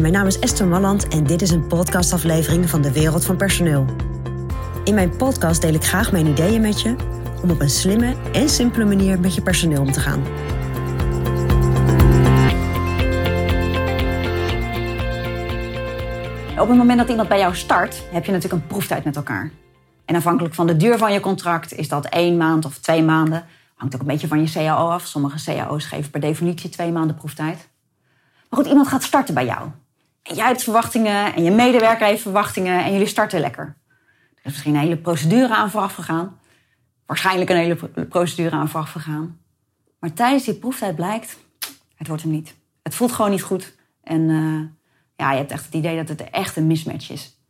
Mijn naam is Esther Malland en dit is een podcastaflevering van de Wereld van Personeel. In mijn podcast deel ik graag mijn ideeën met je om op een slimme en simpele manier met je personeel om te gaan. Op het moment dat iemand bij jou start, heb je natuurlijk een proeftijd met elkaar. En afhankelijk van de duur van je contract is dat één maand of twee maanden. Hangt ook een beetje van je CAO af. Sommige CAO's geven per definitie twee maanden proeftijd. Maar goed, iemand gaat starten bij jou. En jij hebt verwachtingen en je medewerker heeft verwachtingen en jullie starten lekker. Er is misschien een hele procedure aan vooraf gegaan. Waarschijnlijk een hele procedure aan vooraf gegaan. Maar tijdens die proeftijd blijkt, het wordt hem niet. Het voelt gewoon niet goed. En uh, ja, je hebt echt het idee dat het echt een mismatch is.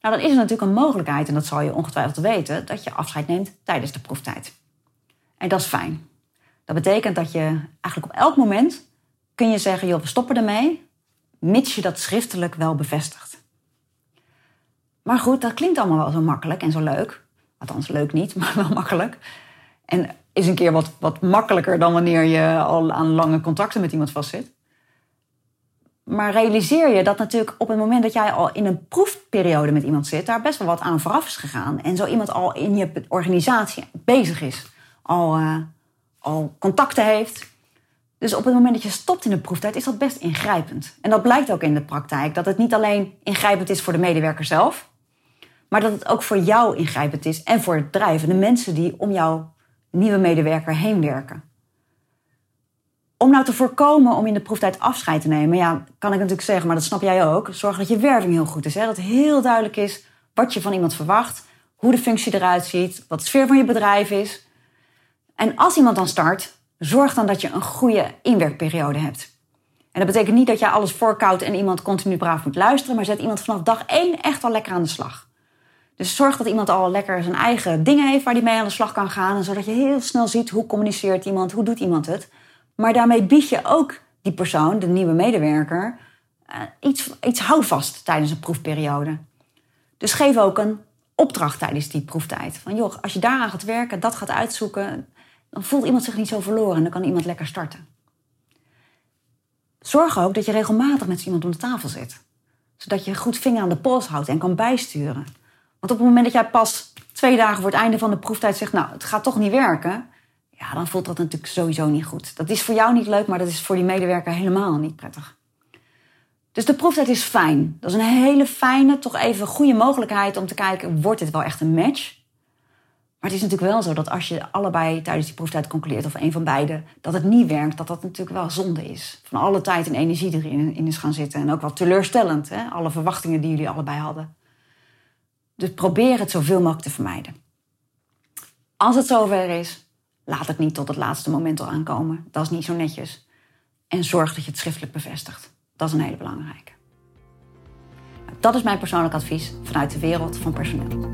Nou, dan is er natuurlijk een mogelijkheid, en dat zal je ongetwijfeld weten, dat je afscheid neemt tijdens de proeftijd. En dat is fijn. Dat betekent dat je eigenlijk op elk moment kun je zeggen, joh, we stoppen ermee, mits je dat schriftelijk wel bevestigt. Maar goed, dat klinkt allemaal wel zo makkelijk en zo leuk. Althans, leuk niet, maar wel makkelijk. En is een keer wat, wat makkelijker dan wanneer je al aan lange contacten met iemand vastzit. Maar realiseer je dat natuurlijk op het moment dat jij al in een proefperiode met iemand zit, daar best wel wat aan vooraf is gegaan. En zo iemand al in je organisatie bezig is, al, uh, al contacten heeft. Dus op het moment dat je stopt in de proeftijd, is dat best ingrijpend. En dat blijkt ook in de praktijk, dat het niet alleen ingrijpend is voor de medewerker zelf, maar dat het ook voor jou ingrijpend is en voor het bedrijf en de mensen die om jouw nieuwe medewerker heen werken. Om nou te voorkomen om in de proeftijd afscheid te nemen, ja, kan ik natuurlijk zeggen, maar dat snap jij ook. Zorg dat je werving heel goed is. Dat heel duidelijk is wat je van iemand verwacht, hoe de functie eruit ziet, wat de sfeer van je bedrijf is. En als iemand dan start, zorg dan dat je een goede inwerkperiode hebt. En dat betekent niet dat jij alles voorkoudt en iemand continu braaf moet luisteren, maar zet iemand vanaf dag één echt al lekker aan de slag. Dus zorg dat iemand al lekker zijn eigen dingen heeft waar hij mee aan de slag kan gaan. zodat je heel snel ziet hoe communiceert iemand, hoe doet iemand het. Maar daarmee bied je ook die persoon, de nieuwe medewerker, eh, iets, iets houvast tijdens een proefperiode. Dus geef ook een opdracht tijdens die proeftijd. Van joh, als je daaraan gaat werken, dat gaat uitzoeken, dan voelt iemand zich niet zo verloren en dan kan iemand lekker starten. Zorg ook dat je regelmatig met iemand om de tafel zit. Zodat je goed vinger aan de pols houdt en kan bijsturen. Want op het moment dat jij pas twee dagen voor het einde van de proeftijd zegt, nou, het gaat toch niet werken, ja, dan voelt dat natuurlijk sowieso niet goed. Dat is voor jou niet leuk, maar dat is voor die medewerker helemaal niet prettig. Dus de proeftijd is fijn. Dat is een hele fijne, toch even goede mogelijkheid om te kijken, wordt dit wel echt een match? Maar het is natuurlijk wel zo dat als je allebei tijdens die proeftijd concludeert, of een van beide, dat het niet werkt, dat dat natuurlijk wel zonde is. Van alle tijd en energie erin in is gaan zitten. En ook wel teleurstellend, hè? alle verwachtingen die jullie allebei hadden. Dus probeer het zoveel mogelijk te vermijden. Als het zover is, laat het niet tot het laatste moment al aankomen. Dat is niet zo netjes. En zorg dat je het schriftelijk bevestigt. Dat is een hele belangrijke. Dat is mijn persoonlijk advies vanuit de wereld van personeel.